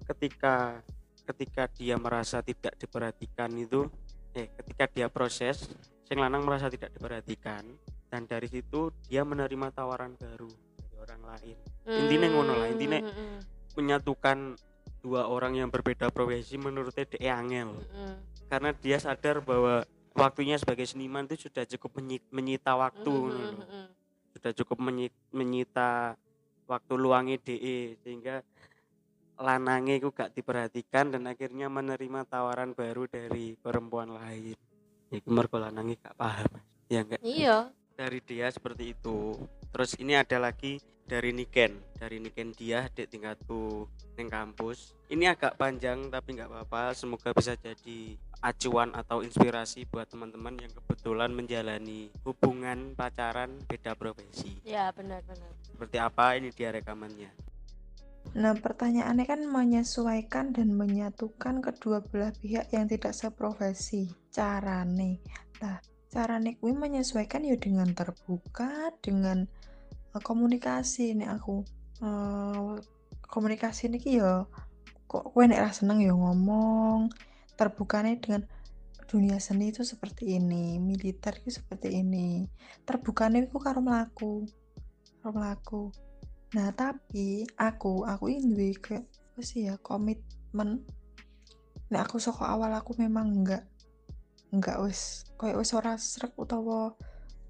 Ketika ketika dia merasa tidak diperhatikan itu eh ketika dia proses sing lanang merasa tidak diperhatikan dan dari situ dia menerima tawaran baru orang lain. Intinya ngono lah, intinya- Hmm, hmm, menyatukan dua orang yang berbeda profesi menurutnya dia angel. Hmm, hmm. karena dia sadar bahwa waktunya sebagai seniman itu sudah cukup menyi- menyita waktu Hmm, hmm, hmm, hmm. sudah cukup menyi- menyita waktu luangnya DE sehingga lanange ku gak diperhatikan dan akhirnya menerima tawaran baru dari perempuan lain. Ya mergo lanange gak paham. Ya enggak? Iya. Dari dia seperti itu. Terus ini ada lagi dari Niken dari Niken dia dek tingkatku neng kampus. Ini agak panjang tapi nggak apa-apa. Semoga bisa jadi acuan atau inspirasi buat teman-teman yang kebetulan menjalani hubungan pacaran beda profesi. Ya benar benar. Seperti apa ini dia rekamannya? Nah, pertanyaannya kan menyesuaikan dan menyatukan kedua belah pihak yang tidak seprofesi. Carane. Nah, carane kuwi menyesuaikan ya dengan terbuka, dengan komunikasi nih aku. Eh, komunikasi niki ya kok kowe nek seneng ya ngomong. Terbukane dengan dunia seni itu seperti ini militer itu seperti ini terbukanya itu karo melaku karo melaku nah tapi aku aku ini ke apa sih ya komitmen nah aku soko awal aku memang enggak enggak wis koyo wis ora srek utawa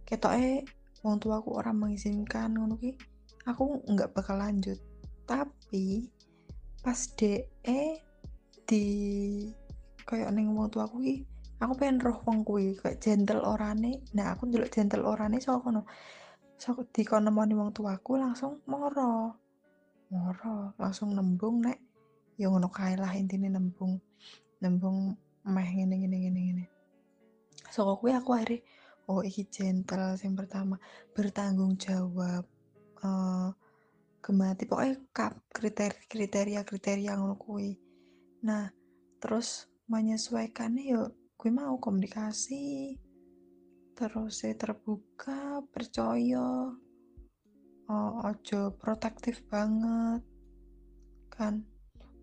ketoke wong tuaku orang mengizinkan ngono ki aku enggak bakal lanjut. Tapi pas DE di kayak neng wong tuaku ki aku pengen roh wong kuwi kayak gentle orane nah aku ndelok gentle orane so kono so di kono wong tuaku langsung moro moro langsung nembung nek. Ya ngono kae lah intine nembung nembung meh ngene ngene ngene ngene. So kuwi aku akhirnya oh iki gentle yang pertama. Bertanggung jawab eh gemati pokoknya kap kriteria kriteria kriteria ngono kuwi. Nah terus menyesuaikannya yo gue mau komunikasi terus saya terbuka percaya oh, ojo protektif banget kan.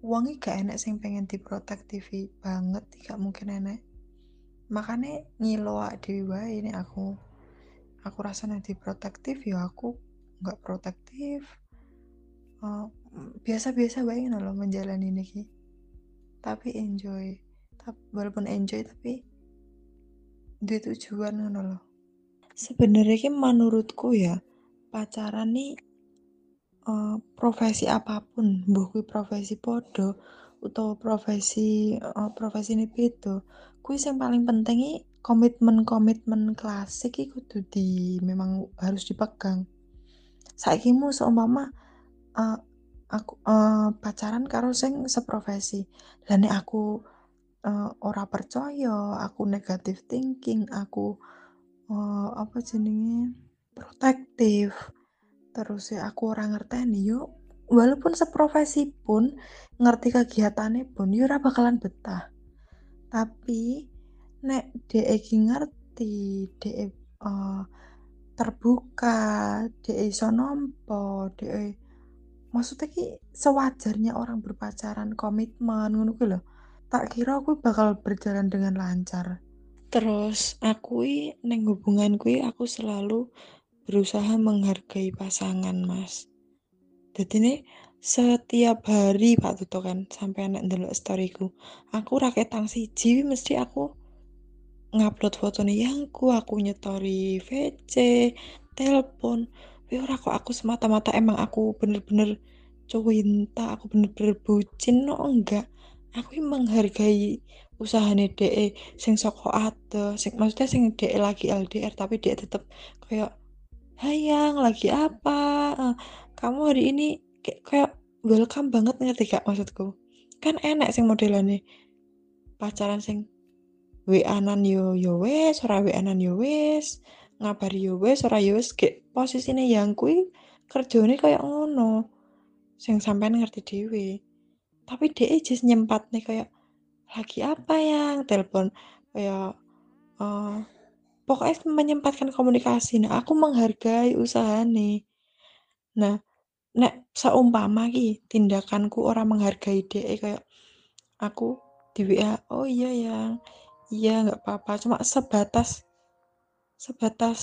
Uangnya gak enak sing pengen diprotektifi banget gak mungkin enak makanya ngiloak dewi wae ini aku aku rasanya diprotektif ya aku nggak protektif. Eh, biasa-biasa baik loh menjalani ini Ki. tapi enjoy tapi walaupun enjoy tapi di tujuan ngono loh sebenarnya ki menurutku ya pacaran nih eh, profesi apa pun mbuh kuwi profesi podo utawa profesi eh, profesi ini beda kuwi yang paling penting komitmen-komitmen klasik iki kudu di memang harus dipegang. Saiki mu seumpama eh, aku eh, pacaran karo sing seprofesi. Nek aku eh, ora percaya aku negatif thinking aku eh, apa jenenge protektif terus ya aku ora ngerteni yuk walaupun seprofesi pun ngerti kegiatannya pun yo bakalan betah tapi nek iki ngerti dhek eh, terbuka dhek iso nampa dhek maksudnya ki sewajarnya orang berpacaran komitmen ngono kuwi lho. Tak kira aku bakal berjalan dengan lancar. Terus aku neng hubungan kuwi aku selalu berusaha menghargai pasangan mas. Jadi nih setiap hari Pak Tuto kan sampai anak ndelok storyku. Aku rakyat tang siji mesti aku ngupload fotonya yangku aku nyetori VC telepon. Tapi ora kok aku semata-mata emang aku bener-bener cuwinta aku bener-bener bucin no enggak. Aku menghargai usahanya DE sing soko ate sing maksudnya sing DE lagi LDR tapi dia tetep kayak hayang lagi apa? Eh, kamu hari ini kayak kayak welcome banget ngerti gak maksudku? Kan enak sing modelannya. Pacaran sing WA-nan yo yo wes ora WA-nan yo wes ngabari yo wes ora yo wes kayak posisinya yang kui kerjane kayak ngono sing sampean ngerti dhewe. Tapi dia just nyempat nih kayak lagi apa yang telepon kayak eh pokoknya menyempatkan komunikasi. Nah aku menghargai usahane. Nah nek seumpama ki tindakanku orang menghargai dia kayak aku di WA oh iya yang iya nggak apa-apa. Cuma sebatas sebatas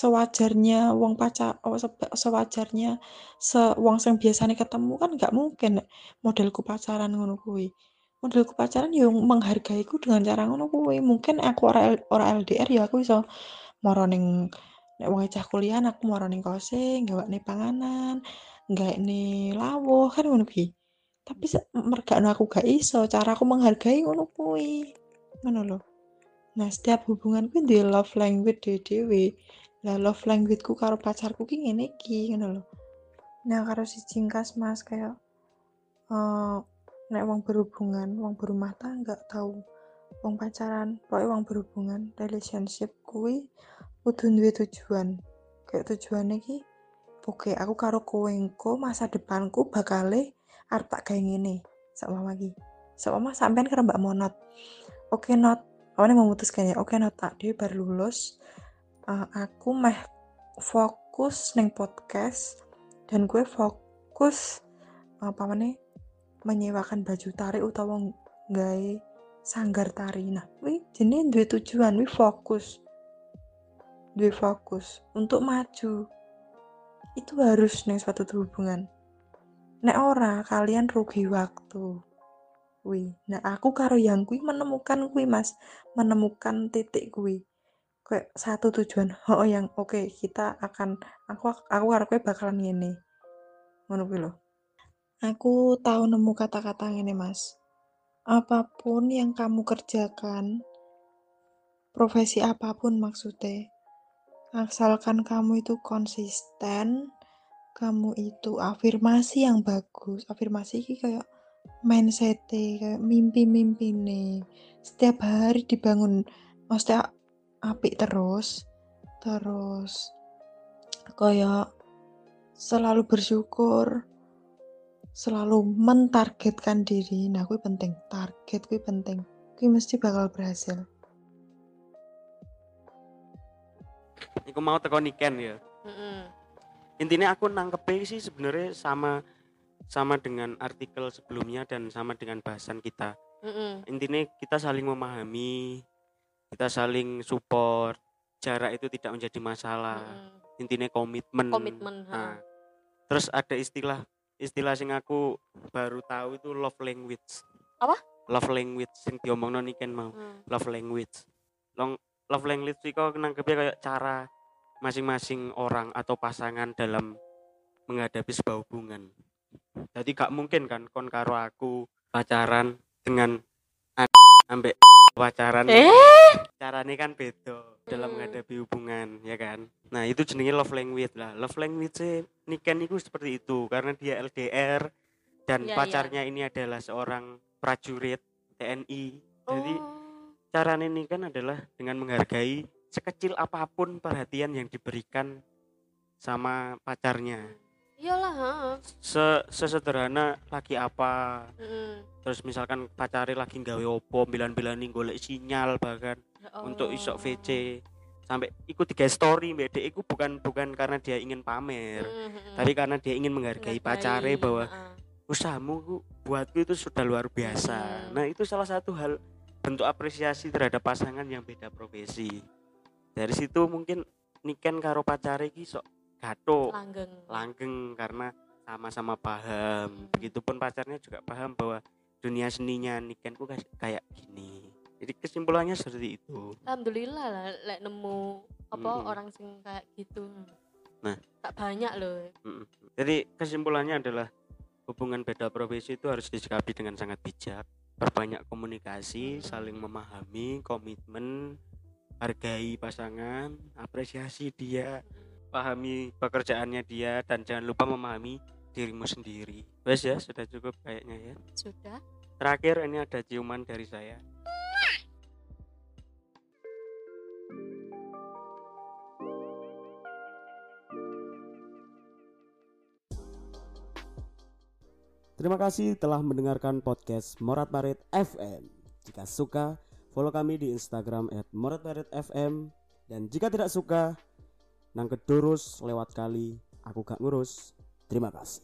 sewajarnya wong pacar oh, seba- sewajarnya se wong sing biasanya ketemu kan nggak mungkin modelku pacaran ngono kuwi. Modelku pacaran yo menghargaiku dengan cara ngono kuwi. Mungkin aku ora ora LDR ya aku iso moro ning nek wong cah kuliah aku moro ning kose gawakne panganan nih lawuh kan ngono kuwi tapi mergakno aku gak iso cara aku menghargai ngono kuwi ngono lho Nah, setiap hubungan kuwi duwe love language dhewe-dhewe. Lah love languageku karo pacarku ki ngene iki, ngono lho. Nah, karo si Cingkas Mas kayak eh nek wong berhubungan, wong berumah tangga tahu wong pacaran, pokoknya wong berhubungan, relationship kuwi kudu duwe tujuan. Kayak tujuannya ki oke aku karo kowe masa depanku bakale arep tak gawe ngene. Sama lagi. Sama sampean karo Mbak Monot. Oke, Not. Awalnya memutuskan ya, oke Not, tak dia baru lulus. Eh, aku meh fokus neng podcast dan gue fokus apa mana menyewakan baju tarik utawa gawe sanggar tari nah wi jenis duwe tujuan wi fokus duwe fokus untuk maju itu harus nih suatu hubungan nek ora kalian rugi waktu. Wi nah aku karo yang kui menemukan kui mas. Menemukan titik kui kayak satu tujuan. Oh yang oke kita akan aku aku karo kowe bakalan ngono kuwi lho. Aku tahu nemu kata-kata ngene mas. Apa pun yang kamu kerjakan profesi apa pun maksudnya asalkan kamu itu konsisten kamu itu afirmasi yang bagus. Afirmasi ini kayak mindset kayak mimpi-mimpi nih setiap hari dibangun maksudnya apik terus terus kayak selalu bersyukur selalu mentargetkan diri. Nah kuwi penting. Target kuwi penting. Kuwi mesti bakal berhasil Iku mau teko niken ya. Mm-mm. Intinya aku nangkep sih sebenarnya sama sama dengan artikel sebelumnya dan sama dengan bahasan kita. Mm-mm. Intinya kita saling memahami, kita saling support. Jarak itu tidak menjadi masalah. Mm-mm. Intinya komitmen. komitmen Nah, ha. terus ada istilah istilah sing aku baru tahu itu love language. Apa? Love language sing diomongno niken mau. Hmm. Love language. Long love language itu nangkepnya kayak cara masing-masing orang atau pasangan dalam menghadapi sebuah hubungan. Jadi gak mungkin kan kon karo aku pacaran dengan ambek pacaran eh caranya kan beda dalam Mm. menghadapi hubungan ya kan nah itu jenenge love language lah love language niken itu seperti itu karena dia LDR dan iya. pacarnya ini adalah seorang prajurit TNI jadi oh. caranya ini kan adalah dengan menghargai sekecil apa pun perhatian yang diberikan sama pacarnya iyalah ha. Se sesederhana lagi apa Mm-mm. terus misalkan pacarnya lagi gawe opo bilan-bilani golek sinyal bahkan Ya untuk isok. VC sampai ikut tiga story mbak Dek, iku bukan bukan karena dia ingin pamer Mm-mm. tapi karena dia ingin menghargai pacare Menghargai, bahwa ha. usahamu ku- buatku itu sudah luar biasa Hmm. nah itu salah satu hal bentuk apresiasi terhadap pasangan yang beda profesi dari situ mungkin niken karo pacare iki sok gato langgeng langgeng karena sama-sama paham Hmm. begitupun pacarnya juga paham bahwa dunia seninya niken ku kas- kayak gini jadi kesimpulannya seperti itu alhamdulillah lah lek nemu apa Mm-mm. orang sing kayak gitu Nah. tak banyak loh Mm. jadi kesimpulannya adalah hubungan beda profesi itu harus disikapi dengan sangat bijak perbanyak komunikasi saling memahami komitmen hargai pasangan apresiasi dia pahami pekerjaannya dia dan jangan lupa memahami dirimu sendiri. Wes ya sudah cukup kayaknya ya. Sudah. Terakhir ini ada ciuman dari saya. Terima kasih telah mendengarkan podcast Morat Marit FM. Jika suka, follow kami di Instagram @moratmaritfm dan jika tidak suka, nang kedurus lewat kali aku gak ngurus. Terima kasih.